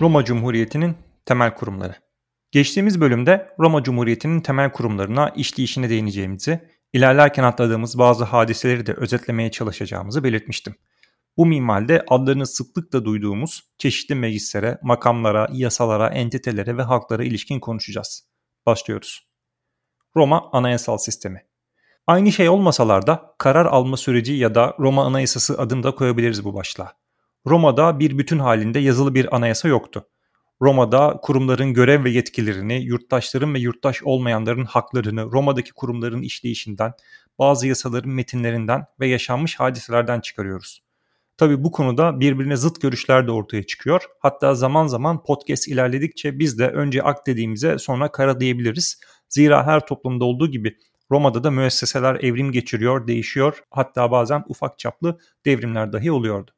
Roma Cumhuriyeti'nin temel kurumları. Geçtiğimiz bölümde Roma Cumhuriyeti'nin temel kurumlarına işleyişine değineceğimizi, ilerlerken atladığımız bazı hadiseleri de özetlemeye çalışacağımızı belirtmiştim. Bu minvalde adlarını sıklıkla duyduğumuz çeşitli meclislere, makamlara, yasalara, entitelere ve halklara ilişkin konuşacağız. Başlıyoruz. Roma Anayasal Sistemi Aynı şey olmasalar da karar alma süreci ya da Roma Anayasası adını da koyabiliriz bu başlığa. Roma'da bir bütün halinde yazılı bir anayasa yoktu. Roma'da kurumların görev ve yetkilerini, yurttaşların ve yurttaş olmayanların haklarını, Roma'daki kurumların işleyişinden, bazı yasaların metinlerinden ve yaşanmış hadiselerden çıkarıyoruz. Tabi bu konuda birbirine zıt görüşler de ortaya çıkıyor. Hatta zaman zaman podcast ilerledikçe biz de önce ak dediğimize sonra kara diyebiliriz. Zira her toplumda olduğu gibi Roma'da da müesseseler evrim geçiriyor, değişiyor. Hatta bazen ufak çaplı devrimler dahi oluyordu.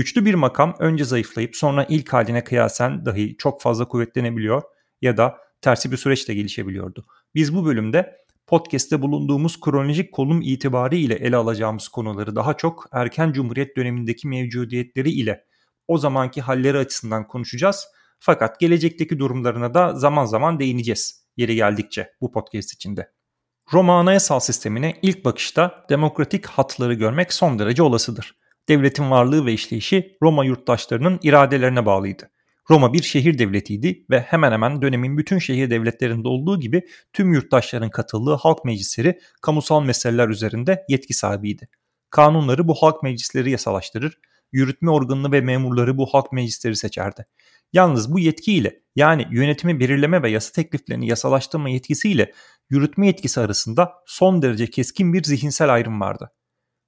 Güçlü bir makam önce zayıflayıp sonra ilk haline kıyasen dahi çok fazla kuvvetlenebiliyor ya da tersi bir süreçte gelişebiliyordu. Biz bu bölümde podcast'te bulunduğumuz kronolojik kolum itibariyle ele alacağımız konuları daha çok erken cumhuriyet dönemindeki mevcudiyetleri ile o zamanki halleri açısından konuşacağız. Fakat gelecekteki durumlarına da zaman zaman değineceğiz yeri geldikçe bu podcast içinde. Roma anayasal sistemine ilk bakışta demokratik hatları görmek son derece olasıdır. Devletin varlığı ve işleyişi Roma yurttaşlarının iradelerine bağlıydı. Roma bir şehir devletiydi ve hemen hemen dönemin bütün şehir devletlerinde olduğu gibi tüm yurttaşların katıldığı halk meclisleri kamusal meseleler üzerinde yetki sahibiydi. Kanunları bu halk meclisleri yasalaştırır, yürütme organını ve memurları bu halk meclisleri seçerdi. Yalnız bu yetkiyle yani yönetimi belirleme ve yasa tekliflerini yasalaştırma yetkisiyle yürütme yetkisi arasında son derece keskin bir zihinsel ayrım vardı.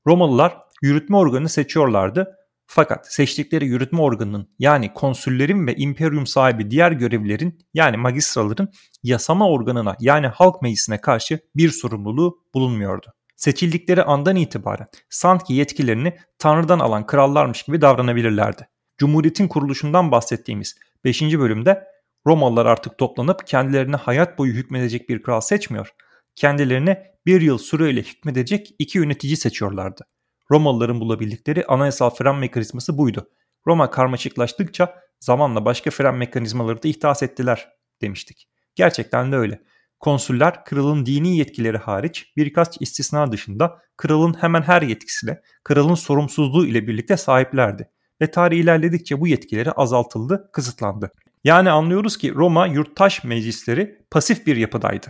Romalılar yürütme organını seçiyorlardı fakat seçtikleri yürütme organının yani konsüllerin ve imperium sahibi diğer görevlilerin yani magistraların yasama organına yani halk meclisine karşı bir sorumluluğu bulunmuyordu. Seçildikleri andan itibaren sanki yetkilerini Tanrı'dan alan krallarmış gibi davranabilirlerdi. Cumhuriyetin kuruluşundan bahsettiğimiz 5. bölümde Romalılar artık toplanıp kendilerine hayat boyu hükmedecek bir kral seçmiyor. Kendilerine bir yıl süreyle hükmedecek iki yönetici seçiyorlardı. Romalıların bulabildikleri anayasal fren mekanizması buydu. Roma karmaşıklaştıkça zamanla başka fren mekanizmaları da ihdas ettiler demiştik. Gerçekten de öyle. Konsüller kralın dini yetkileri hariç birkaç istisna dışında kralın hemen her yetkisine, kralın sorumsuzluğu ile birlikte sahiplerdi ve tarih ilerledikçe bu yetkileri azaltıldı, kısıtlandı. Yani anlıyoruz ki Roma yurttaş meclisleri pasif bir yapıdaydı.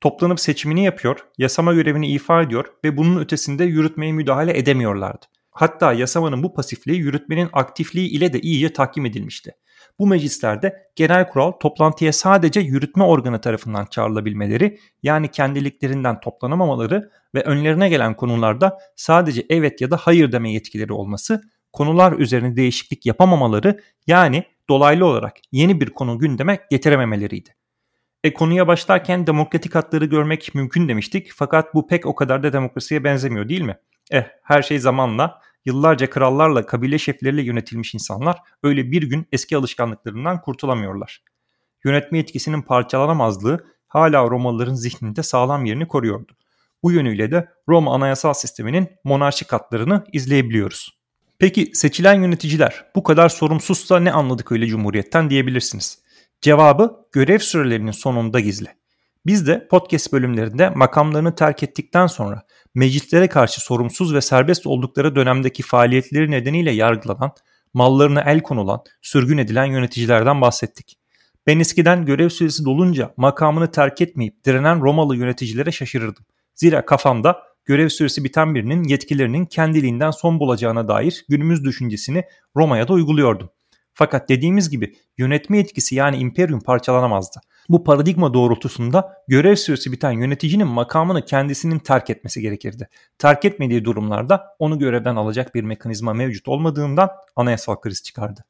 Toplanıp seçimini yapıyor, yasama görevini ifa ediyor ve bunun ötesinde yürütmeye müdahale edemiyorlardı. Hatta yasamanın bu pasifliği yürütmenin aktifliği ile de iyice tahkim edilmişti. Bu meclislerde genel kural toplantıya sadece yürütme organı tarafından çağrılabilmeleri yani kendiliklerinden toplanamamaları ve önlerine gelen konularda sadece evet ya da hayır deme yetkileri olması, konular üzerine değişiklik yapamamaları yani dolaylı olarak yeni bir konu gündeme getirememeleriydi. E konuya başlarken demokratik hatları görmek mümkün demiştik fakat bu pek o kadar da demokrasiye benzemiyor değil mi? Eh her şey zamanla yıllarca krallarla kabile şefleriyle yönetilmiş insanlar öyle bir gün eski alışkanlıklarından kurtulamıyorlar. Yönetme etkisinin parçalanamazlığı hala Romalıların zihninde sağlam yerini koruyordu. Bu yönüyle de Roma anayasal sisteminin monarşik hatlarını izleyebiliyoruz. Peki seçilen yöneticiler bu kadar sorumsuzsa ne anladık öyle cumhuriyetten diyebilirsiniz. Cevabı görev sürelerinin sonunda gizli. Biz de podcast bölümlerinde makamlarını terk ettikten sonra meclislere karşı sorumsuz ve serbest oldukları dönemdeki faaliyetleri nedeniyle yargılanan, mallarına el konulan, sürgün edilen yöneticilerden bahsettik. Ben eskiden görev süresi dolunca makamını terk etmeyip direnen Romalı yöneticilere şaşırırdım. Zira kafamda görev süresi biten birinin yetkilerinin kendiliğinden son bulacağına dair günümüz düşüncesini Roma'ya da uyguluyordum. Fakat dediğimiz gibi yönetme etkisi yani imperium parçalanamazdı. Bu paradigma doğrultusunda görev süresi biten yöneticinin makamını kendisinin terk etmesi gerekirdi. Terk etmediği durumlarda onu görevden alacak bir mekanizma mevcut olmadığından anayasal kriz çıkardı.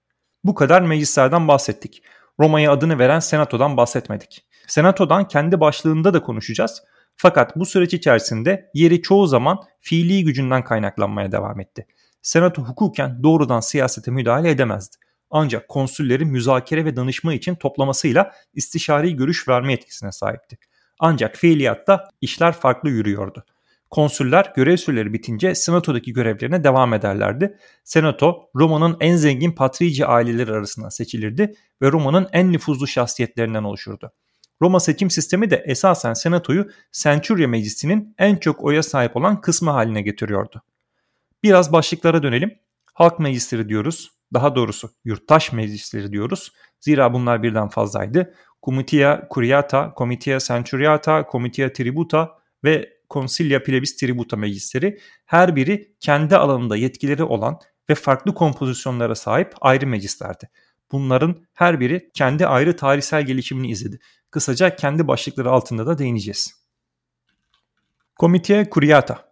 Bu kadar meclislerden bahsettik. Roma'ya adını veren senatodan bahsetmedik. Senatodan kendi başlığında da konuşacağız. Fakat bu süreç içerisinde yeri çoğu zaman fiili gücünden kaynaklanmaya devam etti. Senato hukuken doğrudan siyasete müdahale edemezdi. Ancak konsüllerin müzakere ve danışma için toplamasıyla istişari görüş verme etkisine sahipti. Ancak fiiliyatta işler farklı yürüyordu. Konsüller görev süreleri bitince senatodaki görevlerine devam ederlerdi. Senato Roma'nın en zengin patrici aileleri arasından seçilirdi ve Roma'nın en nüfuzlu şahsiyetlerinden oluşurdu. Roma seçim sistemi de esasen senatoyu Centuria Meclisi'nin en çok oya sahip olan kısmı haline getiriyordu. Biraz başlıklara dönelim. Halk meclisleri diyoruz. Daha doğrusu yurttaş meclisleri diyoruz. Zira bunlar birden fazlaydı. Comitia Curiata, Comitia Centuriata, Comitia Tributa ve Consilia Plebis Tributa meclisleri her biri kendi alanında yetkileri olan ve farklı kompozisyonlara sahip ayrı meclislerdi. Bunların her biri kendi ayrı tarihsel gelişimini izledi. Kısaca kendi başlıkları altında da değineceğiz. Comitia Curiata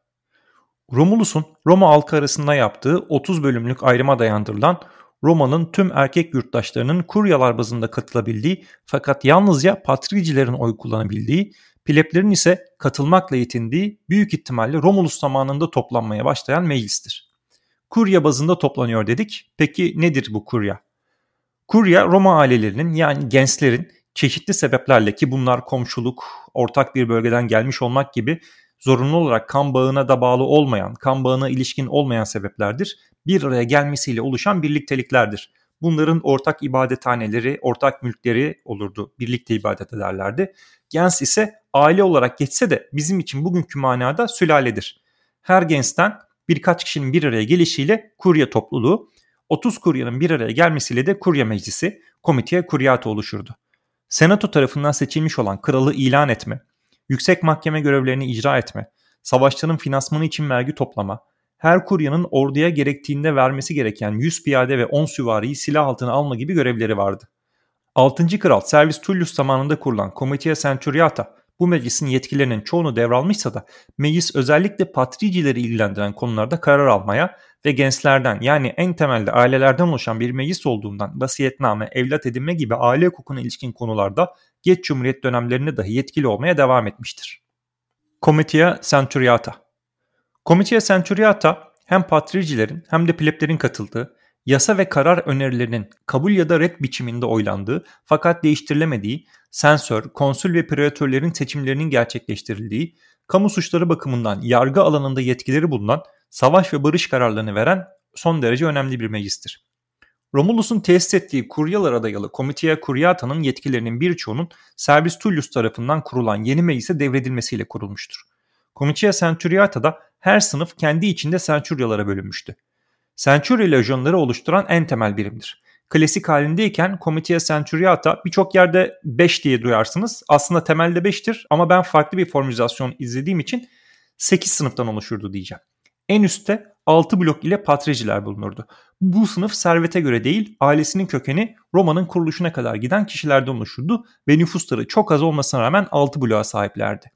Romulus'un Roma halkı arasında yaptığı 30 bölümlük ayrıma dayandırılan Roma'nın tüm erkek yurttaşlarının kuryalar bazında katılabildiği fakat yalnızca patricilerin oy kullanabildiği, pleblerin ise katılmakla yetindiği büyük ihtimalle Romulus zamanında toplanmaya başlayan meclistir. Kurya bazında toplanıyor dedik. Peki nedir bu kurya? Kurya Roma ailelerinin yani gençlerin çeşitli sebeplerle ki bunlar komşuluk, ortak bir bölgeden gelmiş olmak gibi zorunlu olarak kan bağına da bağlı olmayan, kan bağına ilişkin olmayan sebeplerdir. Bir araya gelmesiyle oluşan birlikteliklerdir. Bunların ortak ibadethaneleri, ortak mülkleri olurdu. Birlikte ibadet ederlerdi. Gens ise aile olarak geçse de bizim için bugünkü manada sülaledir. Her gençten birkaç kişinin bir araya gelişiyle kurya topluluğu, 30 kuryanın bir araya gelmesiyle de kurya meclisi, komiteye kuryatı oluşurdu. Senato tarafından seçilmiş olan kralı ilan etme, yüksek mahkeme görevlerini icra etme, savaşların finansmanı için vergi toplama, her kuryanın orduya gerektiğinde vermesi gereken 100 piyade ve 10 süvariyi silah altına alma gibi görevleri vardı. 6. Kral Servis Tullius zamanında kurulan Comitia Centuriata bu meclisin yetkilerinin çoğunu devralmışsa da meclis özellikle patricileri ilgilendiren konularda karar almaya ve gençlerden yani en temelde ailelerden oluşan bir meclis olduğundan vasiyetname, evlat edinme gibi aile hukukuna ilişkin konularda geç cumhuriyet dönemlerinde dahi yetkili olmaya devam etmiştir. Comitia Centuriata Comitia Centuriata hem patricilerin hem de pleblerin katıldığı, yasa ve karar önerilerinin kabul ya da red biçiminde oylandığı fakat değiştirilemediği, sensör, konsül ve preatörlerin seçimlerinin gerçekleştirildiği, kamu suçları bakımından yargı alanında yetkileri bulunan, savaş ve barış kararlarını veren son derece önemli bir meclistir. Romulus'un tesis ettiği kuryalara dayalı Comitia Curiata'nın yetkilerinin birçoğunun Servis Tullius tarafından kurulan yeni meclise devredilmesiyle kurulmuştur. Comitia Centuriata'da her sınıf kendi içinde centuryalara bölünmüştü. Centuria lejyonları oluşturan en temel birimdir. Klasik halindeyken Comitia Centuriata birçok yerde 5 diye duyarsınız. Aslında temelde 5'tir ama ben farklı bir formülizasyon izlediğim için 8 sınıftan oluşurdu diyeceğim. En üstte 6 blok ile patriciler bulunurdu. Bu sınıf servete göre değil, ailesinin kökeni Roma'nın kuruluşuna kadar giden kişilerden oluşurdu ve nüfusları çok az olmasına rağmen 6 bloğa sahiplerdi.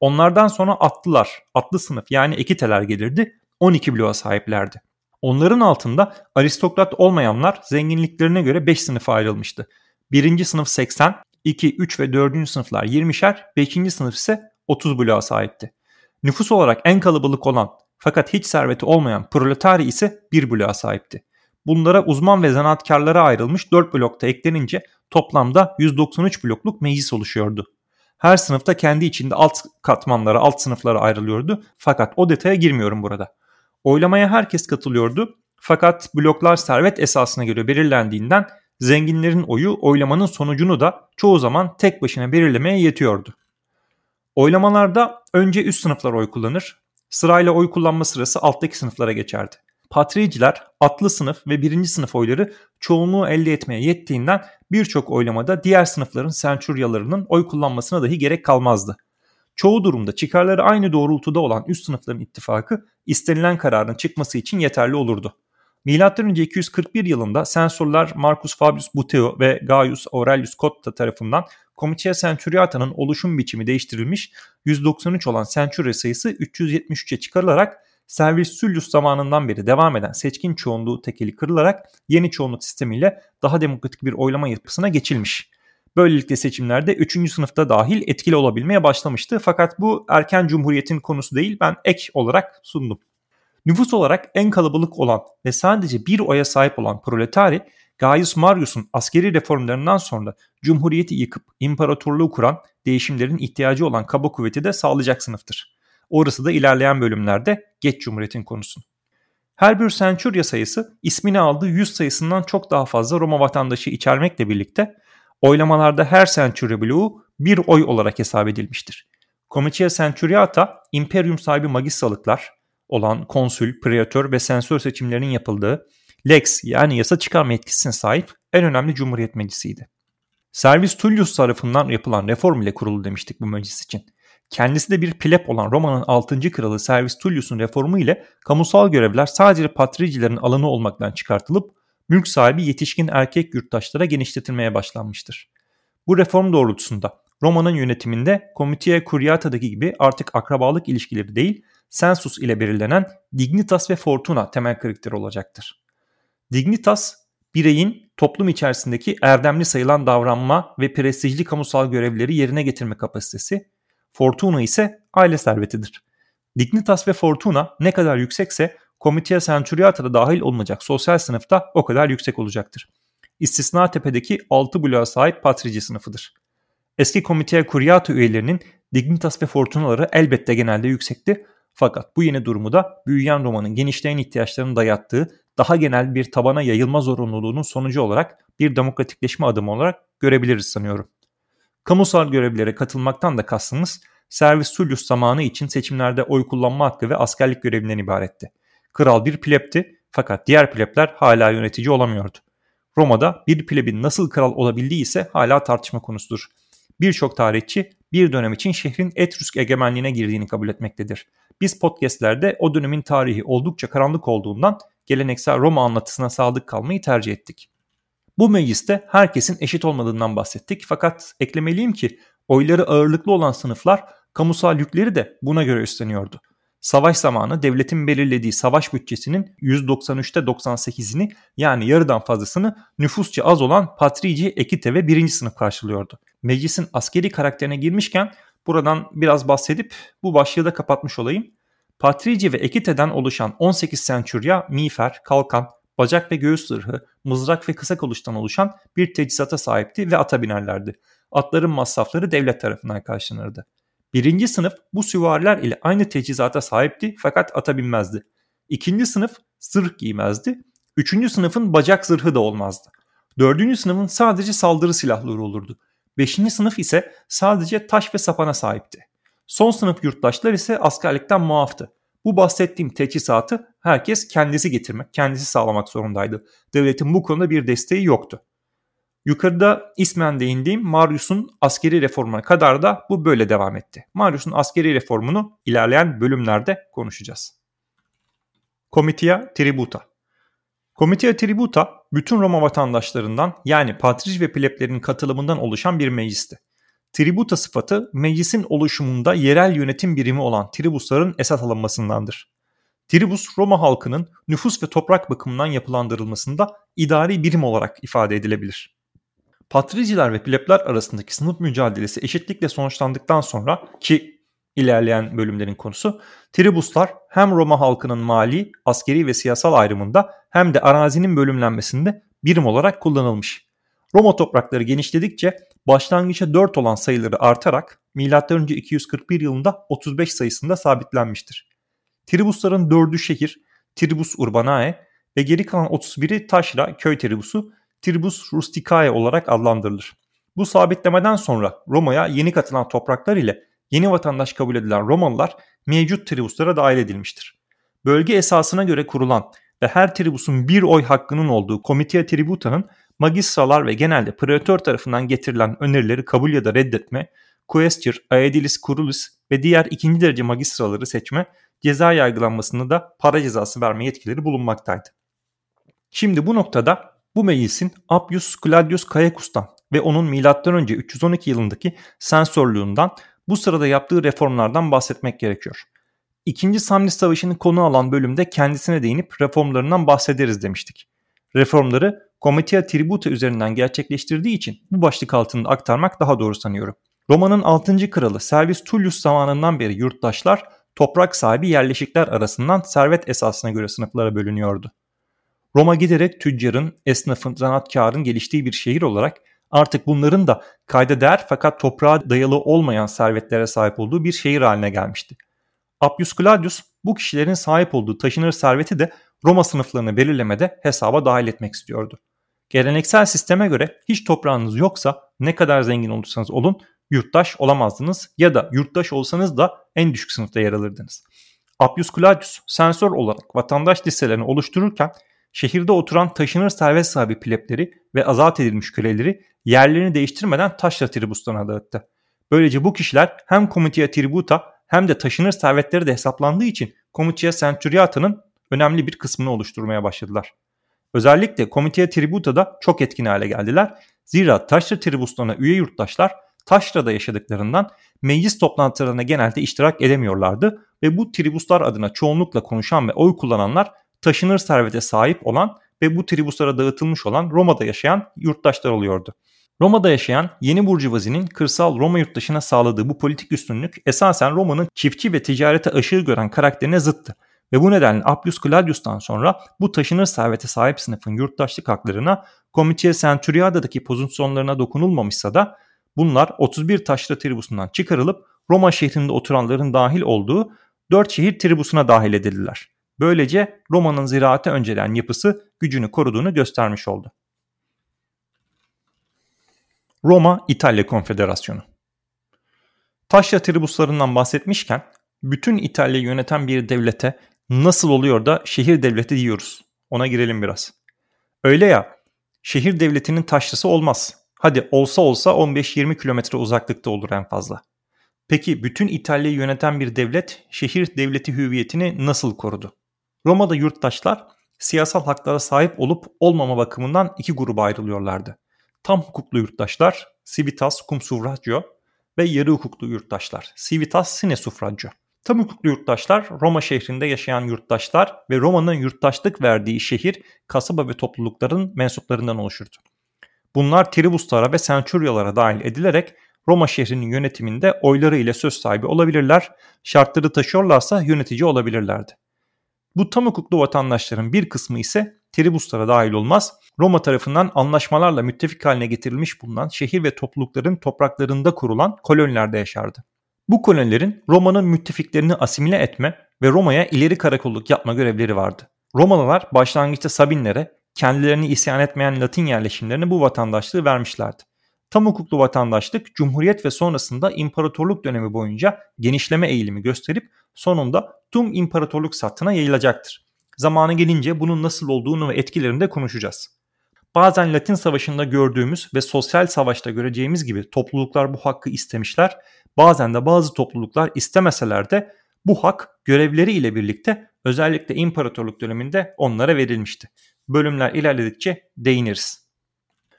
Onlardan sonra atlılar, atlı sınıf yani ekiteler gelirdi, 12 bloğa sahiplerdi. Onların altında aristokrat olmayanlar zenginliklerine göre 5 sınıfa ayrılmıştı. Birinci sınıf 80, 2, 3 ve 4. sınıflar 20'şer, 5. sınıf ise 30 bloğa sahipti. Nüfus olarak en kalabalık olan fakat hiç serveti olmayan proletari ise bir bloğa sahipti. Bunlara uzman ve zanaatkarlara ayrılmış 4 blokta eklenince toplamda 193 blokluk meclis oluşuyordu. Her sınıfta kendi içinde alt katmanlara, alt sınıflara ayrılıyordu fakat o detaya girmiyorum burada. Oylamaya herkes katılıyordu fakat bloklar servet esasına göre belirlendiğinden zenginlerin oyu oylamanın sonucunu da çoğu zaman tek başına belirlemeye yetiyordu. Oylamalarda önce üst sınıflar oy kullanır, Sırayla oy kullanma sırası alttaki sınıflara geçerdi. Patriciler atlı sınıf ve birinci sınıf oyları çoğunluğu elde etmeye yettiğinden birçok oylamada diğer sınıfların sençuryalarının oy kullanmasına dahi gerek kalmazdı. Çoğu durumda çıkarları aynı doğrultuda olan üst sınıfların ittifakı istenilen kararın çıkması için yeterli olurdu. M.Ö. 241 yılında sensörler Marcus Fabius Buteo ve Gaius Aurelius Cotta tarafından Comitia Centuriata'nın oluşum biçimi değiştirilmiş 193 olan Centuria sayısı 373'e çıkarılarak Servis Sullius zamanından beri devam eden seçkin çoğunluğu tekeli kırılarak yeni çoğunluk sistemiyle daha demokratik bir oylama yapısına geçilmiş. Böylelikle seçimlerde 3. sınıfta dahil etkili olabilmeye başlamıştı fakat bu erken cumhuriyetin konusu değil ben ek olarak sundum. Nüfus olarak en kalabalık olan ve sadece bir oya sahip olan proletari Gaius Marius'un askeri reformlarından sonra Cumhuriyeti yıkıp imparatorluğu kuran değişimlerin ihtiyacı olan kaba kuvveti de sağlayacak sınıftır. Orası da ilerleyen bölümlerde geç Cumhuriyet'in konusu. Her bir Centuria sayısı ismini aldığı 100 sayısından çok daha fazla Roma vatandaşı içermekle birlikte oylamalarda her Centuria bloğu bir oy olarak hesap edilmiştir. Comitia Centuriata, imperium sahibi magistralıklar olan konsül, preatör ve sensör seçimlerinin yapıldığı lex yani yasa çıkarma yetkisine sahip en önemli cumhuriyet meclisiydi. Servis Tullius tarafından yapılan reform ile kuruldu demiştik bu meclis için. Kendisi de bir pleb olan Roma'nın 6. kralı Servis Tullius'un reformu ile kamusal görevler sadece patricilerin alanı olmaktan çıkartılıp mülk sahibi yetişkin erkek yurttaşlara genişletilmeye başlanmıştır. Bu reform doğrultusunda Roma'nın yönetiminde Comitia Curiata'daki gibi artık akrabalık ilişkileri değil, sensus ile belirlenen dignitas ve fortuna temel kriter olacaktır. Dignitas, bireyin toplum içerisindeki erdemli sayılan davranma ve prestijli kamusal görevleri yerine getirme kapasitesi, fortuna ise aile servetidir. Dignitas ve fortuna ne kadar yüksekse Comitia Centuriata da dahil olunacak sosyal sınıfta o kadar yüksek olacaktır. İstisna tepedeki 6 bloğa sahip patrici sınıfıdır. Eski Comitia Curiata üyelerinin Dignitas ve Fortunaları elbette genelde yüksekti fakat bu yeni durumu da büyüyen romanın genişleyen ihtiyaçlarını dayattığı daha genel bir tabana yayılma zorunluluğunun sonucu olarak bir demokratikleşme adımı olarak görebiliriz sanıyorum. Kamusal görevlere katılmaktan da kastımız servis Tullius zamanı için seçimlerde oy kullanma hakkı ve askerlik görevinden ibaretti. Kral bir plebti fakat diğer plebler hala yönetici olamıyordu. Roma'da bir plebin nasıl kral olabildiği ise hala tartışma konusudur. Birçok tarihçi bir dönem için şehrin Etrusk egemenliğine girdiğini kabul etmektedir. Biz podcastlerde o dönemin tarihi oldukça karanlık olduğundan geleneksel Roma anlatısına sadık kalmayı tercih ettik. Bu mecliste herkesin eşit olmadığından bahsettik fakat eklemeliyim ki oyları ağırlıklı olan sınıflar kamusal yükleri de buna göre üstleniyordu. Savaş zamanı devletin belirlediği savaş bütçesinin %93'te 98'ini yani yarıdan fazlasını nüfusça az olan Patrici, Ekite ve birinci sınıf karşılıyordu. Meclisin askeri karakterine girmişken buradan biraz bahsedip bu başlığı da kapatmış olayım. Patrici ve Ekite'den oluşan 18 Centuria, miğfer, kalkan, bacak ve göğüs zırhı, mızrak ve kısa kılıçtan oluşan bir teçhizata sahipti ve ata binerlerdi. Atların masrafları devlet tarafından karşılanırdı. Birinci sınıf bu süvariler ile aynı teçhizata sahipti fakat ata binmezdi. İkinci sınıf zırh giymezdi. Üçüncü sınıfın bacak zırhı da olmazdı. Dördüncü sınıfın sadece saldırı silahları olurdu. Beşinci sınıf ise sadece taş ve sapana sahipti. Son sınıf yurttaşlar ise askerlikten muaftı. Bu bahsettiğim teçhizatı herkes kendisi getirmek, kendisi sağlamak zorundaydı. Devletin bu konuda bir desteği yoktu. Yukarıda ismen değindiğim Marius'un askeri reformuna kadar da bu böyle devam etti. Marius'un askeri reformunu ilerleyen bölümlerde konuşacağız. Comitia Tributa Comitia Tributa bütün Roma vatandaşlarından yani patrici ve pleblerin katılımından oluşan bir meclisti. Tributa sıfatı meclisin oluşumunda yerel yönetim birimi olan tribusların esas alınmasındandır. Tribus Roma halkının nüfus ve toprak bakımından yapılandırılmasında idari birim olarak ifade edilebilir. Patriciler ve plebler arasındaki sınıf mücadelesi eşitlikle sonuçlandıktan sonra ki ilerleyen bölümlerin konusu tribuslar hem Roma halkının mali, askeri ve siyasal ayrımında hem de arazinin bölümlenmesinde birim olarak kullanılmış. Roma toprakları genişledikçe başlangıçta 4 olan sayıları artarak M.Ö. 241 yılında 35 sayısında sabitlenmiştir. Tribusların 4'ü şehir, Tribus Urbanae ve geri kalan 31'i taşra, köy tribusu Tribus Rusticae olarak adlandırılır. Bu sabitlemeden sonra Roma'ya yeni katılan topraklar ile yeni vatandaş kabul edilen Romalılar mevcut tribuslara dahil edilmiştir. Bölge esasına göre kurulan ve her tribusun bir oy hakkının olduğu Comitia Tributa'nın magistralar ve genelde pretor tarafından getirilen önerileri kabul ya da reddetme, quaestor, aedilis curulis ve diğer ikinci derece magistraları seçme, ceza yargılanmasında da para cezası verme yetkileri bulunmaktaydı. Şimdi bu noktada bu meclisin Appius Claudius Caecus'tan ve onun M.Ö. 312 yılındaki sensörlüğünden bu sırada yaptığı reformlardan bahsetmek gerekiyor. İkinci Samnis Savaşı'nı konu alan bölümde kendisine değinip reformlarından bahsederiz demiştik. Reformları Comitia Tributa üzerinden gerçekleştirdiği için bu başlık altında aktarmak daha doğru sanıyorum. Roma'nın 6. kralı Servis Tullius zamanından beri yurttaşlar toprak sahibi yerleşikler arasından servet esasına göre sınıflara bölünüyordu. Roma giderek tüccarın, esnafın, zanaatkarın geliştiği bir şehir olarak artık bunların da kayda değer fakat toprağa dayalı olmayan servetlere sahip olduğu bir şehir haline gelmişti. Appius Claudius bu kişilerin sahip olduğu taşınır serveti de Roma sınıflarını belirlemede hesaba dahil etmek istiyordu. Geleneksel sisteme göre hiç toprağınız yoksa ne kadar zengin olursanız olun yurttaş olamazdınız ya da yurttaş olsanız da en düşük sınıfta yer alırdınız. Appius Claudius sensör olarak vatandaş listelerini oluştururken şehirde oturan taşınır servet sahibi plebleri ve azat edilmiş köleleri yerlerini değiştirmeden taşra tribuslarına dağıttı. Böylece bu kişiler hem komitia tributa hem de taşınır servetleri de hesaplandığı için komitia centuriata'nın önemli bir kısmını oluşturmaya başladılar. Özellikle komitea tributa'da çok etkin hale geldiler. Zira taşra tribuslarına üye yurttaşlar taşrada yaşadıklarından meclis toplantılarına genelde iştirak edemiyorlardı ve bu tribuslar adına çoğunlukla konuşan ve oy kullananlar taşınır servete sahip olan ve bu tribuslara dağıtılmış olan Roma'da yaşayan yurttaşlar oluyordu. Roma'da yaşayan yeni burjuvazinin kırsal Roma yurttaşına sağladığı bu politik üstünlük esasen Roma'nın çiftçi ve ticarete aşırı gören karakterine zıttı. Ve bu nedenle Appius Claudius'tan sonra bu taşınır servete sahip sınıfın yurttaşlık haklarına Comitia Centuriada'daki pozisyonlarına dokunulmamışsa da bunlar 31 taşra tribusundan çıkarılıp Roma şehrinde oturanların dahil olduğu 4 şehir tribusuna dahil edildiler. Böylece Roma'nın ziraate öncelen yapısı gücünü koruduğunu göstermiş oldu. Roma-İtalya Konfederasyonu Taşra tribuslarından bahsetmişken bütün İtalya'yı yöneten bir devlete nasıl oluyor da şehir devleti diyoruz? Ona girelim biraz. Öyle ya şehir devletinin taşrası olmaz. Hadi olsa olsa 15-20 kilometre uzaklıkta olur en fazla. Peki bütün İtalya'yı yöneten bir devlet şehir devleti hüviyetini nasıl korudu? Roma'da yurttaşlar siyasal haklara sahip olup olmama bakımından iki gruba ayrılıyorlardı. Tam hukuklu yurttaşlar civitas cum suffragio ve yarı hukuklu yurttaşlar civitas sine suffragio. Tam hukuklu yurttaşlar Roma şehrinde yaşayan yurttaşlar ve Roma'nın yurttaşlık verdiği şehir, kasaba ve toplulukların mensuplarından oluşurdu. Bunlar tribuslara ve centuryalara dahil edilerek Roma şehrinin yönetiminde oyları ile söz sahibi olabilirler, şartları taşıyorlarsa yönetici olabilirlerdi. Bu tam hukuklu vatandaşların bir kısmı ise tribuslara dahil olmaz, Roma tarafından anlaşmalarla müttefik haline getirilmiş bulunan şehir ve toplulukların topraklarında kurulan kolonilerde yaşardı. Bu kolonilerin Roma'nın müttefiklerini asimile etme ve Roma'ya ileri karakolluk yapma görevleri vardı. Romalılar başlangıçta Sabinlere kendilerini isyan etmeyen Latin yerleşimlerine bu vatandaşlığı vermişlerdi. Tam hukuklu vatandaşlık Cumhuriyet ve sonrasında imparatorluk dönemi boyunca genişleme eğilimi gösterip sonunda tüm imparatorluk sattına yayılacaktır. Zamanı gelince bunun nasıl olduğunu ve etkilerini de konuşacağız. Bazen Latin Savaşı'nda gördüğümüz ve sosyal savaşta göreceğimiz gibi topluluklar bu hakkı istemişler. Bazen de bazı topluluklar istemeseler de bu hak görevleri ile birlikte özellikle imparatorluk döneminde onlara verilmişti. Bölümler ilerledikçe değiniriz.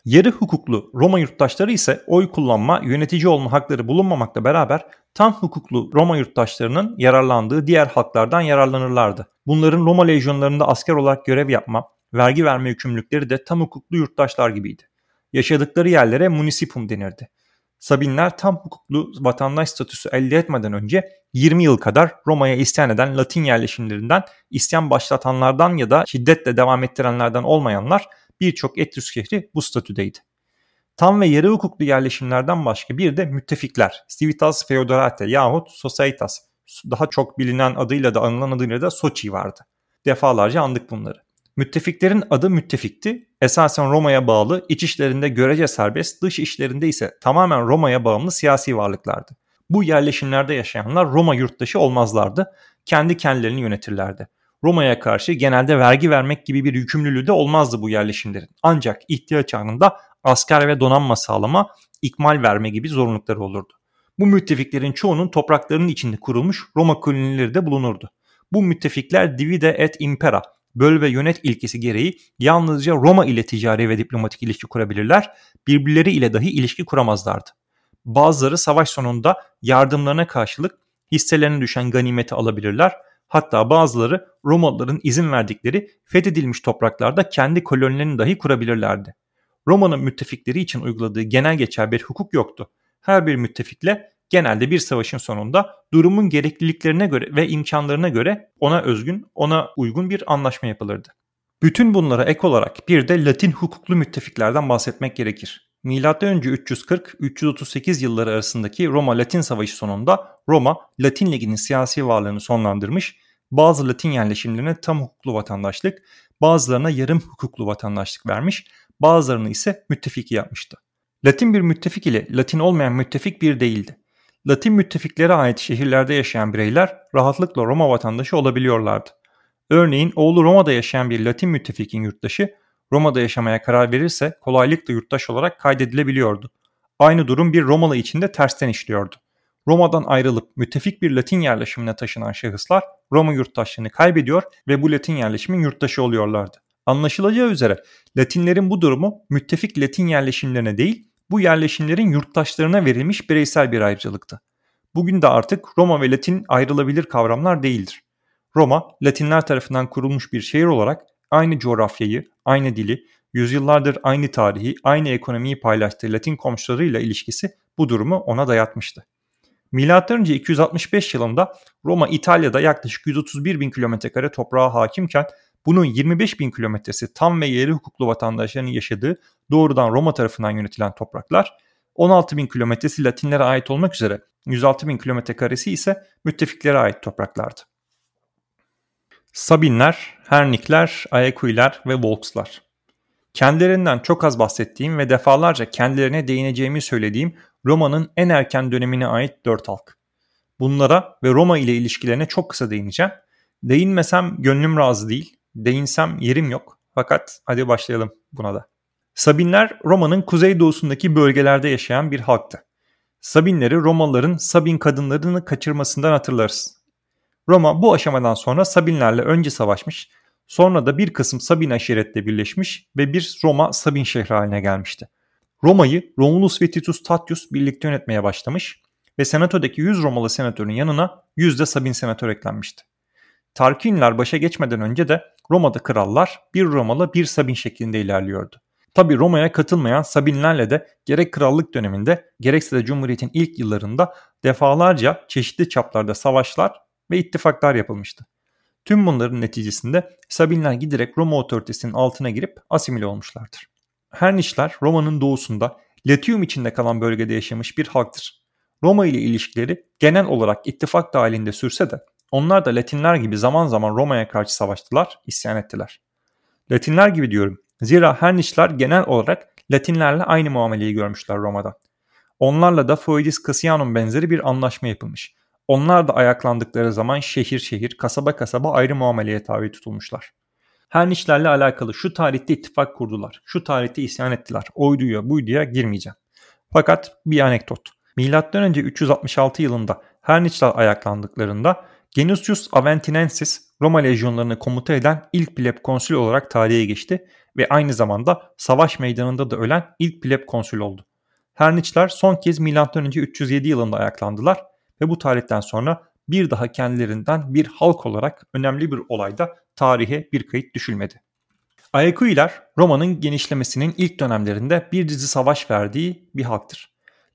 Yarı hukuklu Roma yurttaşları ise oy kullanma, yönetici olma hakları bulunmamakla beraber tam hukuklu Roma yurttaşlarının yararlandığı diğer haklardan yararlanırlardı. Bunların Roma lejyonlarında asker olarak görev yapma, vergi verme yükümlülükleri de tam hukuklu yurttaşlar gibiydi. Yaşadıkları yerlere munisipum denirdi. Sabinler tam hukuklu vatandaş statüsü elde etmeden önce 20 yıl kadar Roma'ya isyan eden Latin yerleşimlerinden isyan başlatanlardan ya da şiddetle devam ettirenlerden olmayanlar birçok Etrüsk şehri bu statüdeydi. Tam ve yarı hukuklu yerleşimlerden başka bir de müttefikler, Civitas Feodorate yahut Societas, daha çok bilinen adıyla da anılan adıyla da Sochi vardı. Defalarca andık bunları. Müttefiklerin adı müttefikti. Esasen Roma'ya bağlı, iç işlerinde görece serbest, dış işlerinde ise tamamen Roma'ya bağımlı siyasi varlıklardı. Bu yerleşimlerde yaşayanlar Roma yurttaşı olmazlardı. Kendi kendilerini yönetirlerdi. Roma'ya karşı genelde vergi vermek gibi bir yükümlülüğü de olmazdı bu yerleşimlerin. Ancak ihtiyaç anında asker ve donanma sağlama, ikmal verme gibi zorunlulukları olurdu. Bu müttefiklerin çoğunun topraklarının içinde kurulmuş Roma kolonileri de bulunurdu. Bu müttefikler divide et impera, böl ve yönet ilkesi gereği yalnızca Roma ile ticari ve diplomatik ilişki kurabilirler, birbirleri ile dahi ilişki kuramazlardı. Bazıları savaş sonunda yardımlarına karşılık hisselerine düşen ganimeti alabilirler, hatta bazıları Romalıların izin verdikleri fethedilmiş topraklarda kendi kolonilerini dahi kurabilirlerdi. Roma'nın müttefikleri için uyguladığı genel geçer bir hukuk yoktu. Her bir müttefikle genelde bir savaşın sonunda durumun gerekliliklerine göre ve imkanlarına göre ona özgün, ona uygun bir anlaşma yapılırdı. Bütün bunlara ek olarak bir de Latin hukuklu müttefiklerden bahsetmek gerekir. M.Ö. 340-338 yılları arasındaki Roma-Latin Savaşı sonunda Roma, Latin Ligi'nin siyasi varlığını sonlandırmış, bazı Latin yerleşimlerine tam hukuklu vatandaşlık, bazılarına yarım hukuklu vatandaşlık vermiş, bazılarını ise müttefiki yapmıştı. Latin bir müttefik ile Latin olmayan müttefik bir değildi. Latin müttefiklere ait şehirlerde yaşayan bireyler rahatlıkla Roma vatandaşı olabiliyorlardı. Örneğin oğlu Roma'da yaşayan bir Latin müttefikin yurttaşı Roma'da yaşamaya karar verirse kolaylıkla yurttaş olarak kaydedilebiliyordu. Aynı durum bir Romalı için de tersten işliyordu. Roma'dan ayrılıp müttefik bir Latin yerleşimine taşınan şahıslar Roma yurttaşlığını kaybediyor ve bu Latin yerleşimin yurttaşı oluyorlardı. Anlaşılacağı üzere Latinlerin bu durumu müttefik Latin yerleşimlerine değil bu yerleşimlerin yurttaşlarına verilmiş bireysel bir ayrıcalıktı. Bugün de artık Roma ve Latin ayrılabilir kavramlar değildir. Roma, Latinler tarafından kurulmuş bir şehir olarak aynı coğrafyayı, aynı dili, yüzyıllardır aynı tarihi, aynı ekonomiyi paylaştığı Latin komşularıyla ilişkisi bu durumu ona dayatmıştı. M.Ö. 265 yılında Roma İtalya'da yaklaşık 131 bin kilometre kare toprağa hakimken bunun 25 bin kilometresi tam ve yerli hukuklu vatandaşların yaşadığı doğrudan Roma tarafından yönetilen topraklar, 16 bin kilometresi Latinlere ait olmak üzere 106 bin kilometre karesi ise müttefiklere ait topraklardı. Sabinler, Hernikler, Ayakuiler ve Volkslar. Kendilerinden çok az bahsettiğim ve defalarca kendilerine değineceğimi söylediğim Roma'nın en erken dönemine ait dört halk. Bunlara ve Roma ile ilişkilerine çok kısa değineceğim. Değinmesem gönlüm razı değil, değinsem yerim yok. Fakat hadi başlayalım buna da. Sabinler Roma'nın kuzeydoğusundaki bölgelerde yaşayan bir halktı. Sabinleri Romalıların Sabin kadınlarını kaçırmasından hatırlarız. Roma bu aşamadan sonra Sabinlerle önce savaşmış, sonra da bir kısım Sabin aşiretle birleşmiş ve bir Roma Sabin şehri haline gelmişti. Roma'yı Romulus ve Titus Tatius birlikte yönetmeye başlamış ve senatodaki 100 Romalı senatörün yanına 100 de Sabin senatör eklenmişti. Tarquinler başa geçmeden önce de Roma'da krallar bir Romalı bir Sabin şeklinde ilerliyordu. Tabi Roma'ya katılmayan Sabinlerle de gerek krallık döneminde gerekse de Cumhuriyet'in ilk yıllarında defalarca çeşitli çaplarda savaşlar ve ittifaklar yapılmıştı. Tüm bunların neticesinde Sabinler giderek Roma otoritesinin altına girip asimile olmuşlardır. Hernişler Roma'nın doğusunda Latium içinde kalan bölgede yaşamış bir halktır. Roma ile ilişkileri genel olarak ittifak dahilinde sürse de onlar da Latinler gibi zaman zaman Roma'ya karşı savaştılar, isyan ettiler. Latinler gibi diyorum. Zira Hernişler genel olarak Latinlerle aynı muameleyi görmüşler Roma'da. Onlarla da Foedis Cassianum benzeri bir anlaşma yapılmış. Onlar da ayaklandıkları zaman şehir şehir, kasaba kasaba ayrı muameleye tabi tutulmuşlar. Hernişlerle alakalı şu tarihte ittifak kurdular, şu tarihte isyan ettiler, oyduya buyduya girmeyeceğim. Fakat bir anekdot. M.Ö. 366 yılında Hernişler ayaklandıklarında Genusius Aventinensis Roma lejyonlarını komuta eden ilk pleb konsül olarak tarihe geçti ve aynı zamanda savaş meydanında da ölen ilk pleb konsül oldu. Herniçler son kez M.Ö. 307 yılında ayaklandılar ve bu tarihten sonra bir daha kendilerinden bir halk olarak önemli bir olayda tarihe bir kayıt düşülmedi. Ayakuiler Roma'nın genişlemesinin ilk dönemlerinde bir dizi savaş verdiği bir halktır.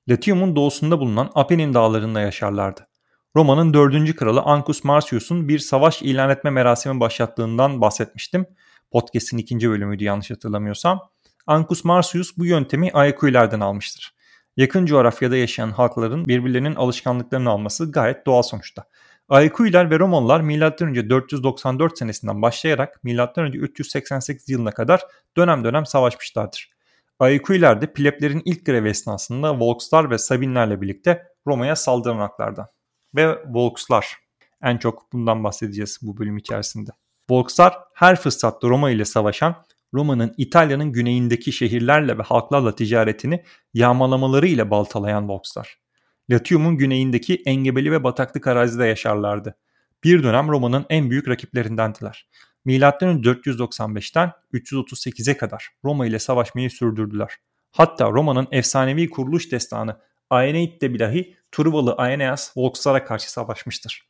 Latium'un doğusunda bulunan Apennin dağlarında yaşarlardı. Roma'nın 4. kralı Ancus Marcius'un bir savaş ilan etme merasimi başlattığından bahsetmiştim. Podcast'in ikinci bölümüydü yanlış hatırlamıyorsam. Ancus Marcius bu yöntemi Ayakuilerden almıştır. Yakın coğrafyada yaşayan halkların birbirlerinin alışkanlıklarını alması gayet doğal sonuçta. Ayakuiler ve Romalılar M.Ö. 494 senesinden başlayarak M.Ö. 388 yılına kadar dönem dönem savaşmışlardır. Ayakuiler de pleblerin ilk grevi esnasında Volkslar ve Sabinlerle birlikte Roma'ya saldıran halklardan ve Volkslar. En çok bundan bahsedeceğiz bu bölüm içerisinde. Volkslar her fırsatta Roma ile savaşan, Roma'nın İtalya'nın güneyindeki şehirlerle ve halklarla ticaretini yağmalamaları ile baltalayan Volkslar. Latium'un güneyindeki engebeli ve bataklık arazide yaşarlardı. Bir dönem Roma'nın en büyük rakiplerindendiler. Milattan 495'ten 338'e kadar Roma ile savaşmayı sürdürdüler. Hatta Roma'nın efsanevi kuruluş destanı Aeneid'de bilahi Truvalı Aeneas Volkslara karşı savaşmıştır.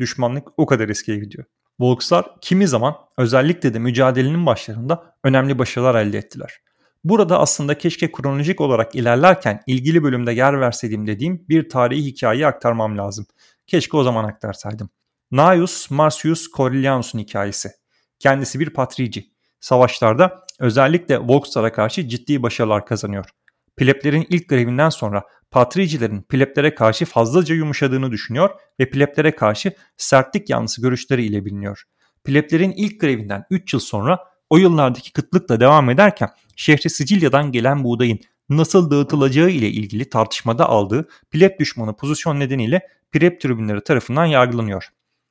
Düşmanlık o kadar eskiye gidiyor. Volkslar kimi zaman özellikle de mücadelenin başlarında önemli başarılar elde ettiler. Burada aslında keşke kronolojik olarak ilerlerken ilgili bölümde yer verseydim dediğim bir tarihi hikayeyi aktarmam lazım. Keşke o zaman aktarsaydım. Gnaeus Marcius Corellianus'un hikayesi. Kendisi bir patrici. Savaşlarda özellikle Volkslara karşı ciddi başarılar kazanıyor. pleblerin ilk grevinden sonra patricilerin plebtlere karşı fazlaca yumuşadığını düşünüyor ve plebtlere karşı sertlik yanlısı görüşleri ile biliniyor. Pleblerin ilk grevinden 3 yıl sonra o yıllardaki kıtlıkla devam ederken şehri Sicilya'dan gelen buğdayın nasıl dağıtılacağı ile ilgili tartışmada aldığı pleb düşmanı pozisyon nedeniyle pleb tribünleri tarafından yargılanıyor.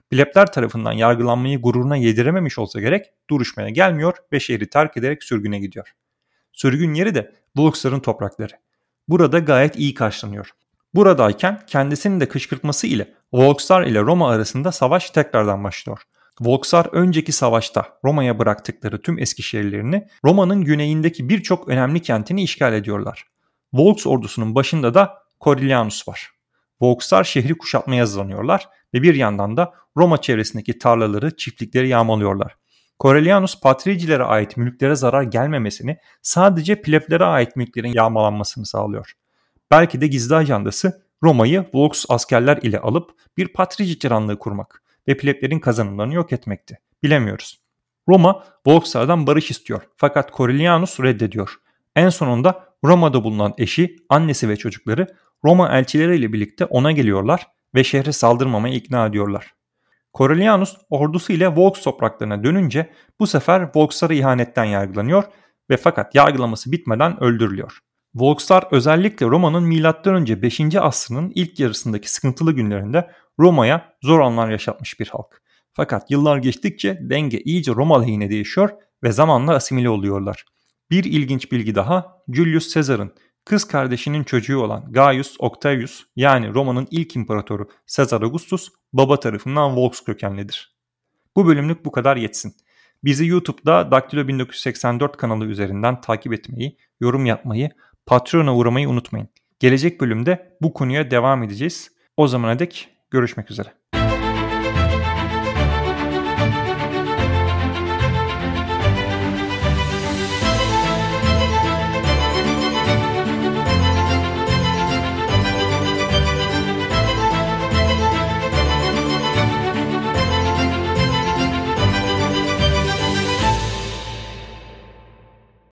Plebler tarafından yargılanmayı gururuna yedirememiş olsa gerek duruşmaya gelmiyor ve şehri terk ederek sürgüne gidiyor. Sürgün yeri de Volksların toprakları. Burada gayet iyi karşılanıyor. Buradayken kendisinin de kışkırtması ile Volkslar ile Roma arasında savaş tekrardan başlıyor. Volkslar önceki savaşta Roma'ya bıraktıkları tüm eski şehirlerini Roma'nın güneyindeki birçok önemli kentini işgal ediyorlar. Volks ordusunun başında da Coriolanus var. Volkslar şehri kuşatmaya hazırlanıyorlar ve bir yandan da Roma çevresindeki tarlaları, çiftlikleri yağmalıyorlar. Coriolanus patricilere ait mülklere zarar gelmemesini sadece plebelere ait mülklerin yağmalanmasını sağlıyor. Belki de gizli ajandası Roma'yı Volks askerler ile alıp bir patrici tiranlığı kurmak ve pleblerin kazanımlarını yok etmekti. Bilemiyoruz. Roma Volkslardan barış istiyor fakat Coriolanus reddediyor. En sonunda Roma'da bulunan eşi, annesi ve çocukları Roma elçileriyle birlikte ona geliyorlar ve şehre saldırmamaya ikna ediyorlar. Coriolanus ordusu ile Volks topraklarına dönünce bu sefer Volkslara ihanetten yargılanıyor ve fakat yargılaması bitmeden öldürülüyor. Volkslar özellikle Roma'nın M.Ö. 5. asrının ilk yarısındaki sıkıntılı günlerinde Roma'ya zor anlar yaşatmış bir halk. Fakat yıllar geçtikçe denge iyice Roma lehine değişiyor ve zamanla asimile oluyorlar. Bir ilginç bilgi daha Julius Caesar'ın kız kardeşinin çocuğu olan Gaius Octavius yani Roma'nın ilk imparatoru Caesar Augustus baba tarafından Volks kökenlidir. Bu bölümlük bu kadar yetsin. Bizi YouTube'da Daktilo 1984 kanalı üzerinden takip etmeyi, yorum yapmayı, Patreon'a uğramayı unutmayın. Gelecek bölümde bu konuya devam edeceğiz. O zamana dek görüşmek üzere.